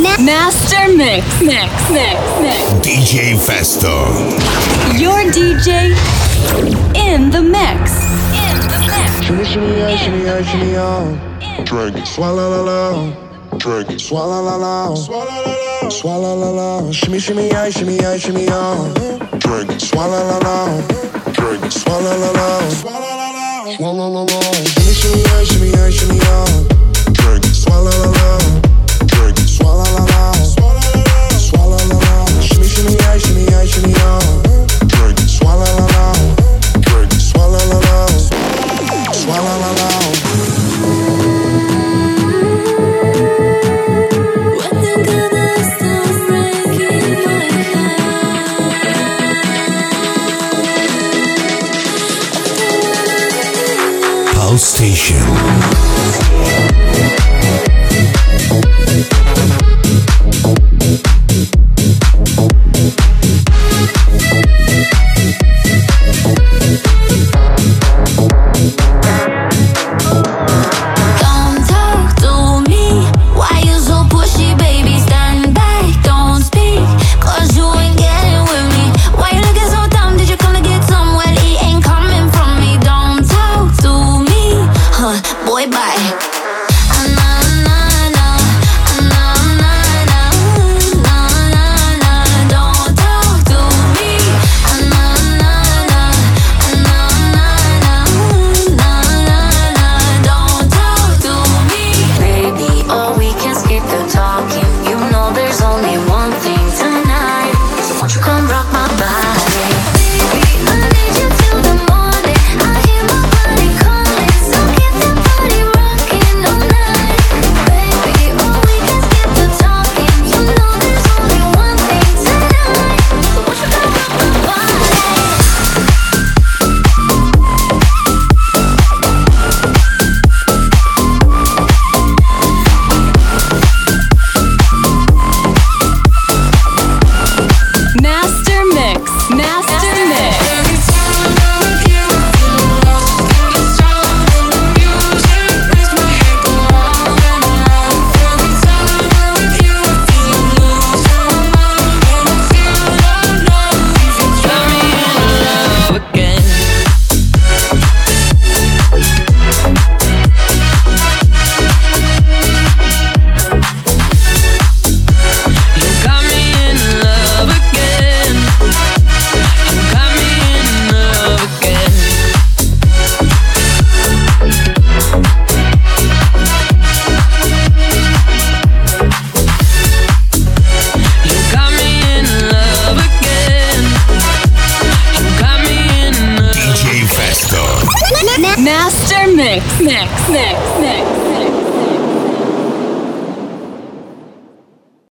Master Mix. Mix. Mix. Mix. DJ Festo. Your DJ in the mix. In the mix. Shimmy, shimmy, shimmy, shimmy. Drink it. Swallow, la, la. Drink it. Swallow, la, la. Swallow, la, la. Swallow, la, la. Shimmy, shimmy, I, shimmy, I, shimmy, yeah. Drink it. Swallow, la, la. Drink it. Swallow, la, la. Swallow, la. Station. Mr. Mix. Mix. Mix. Mix.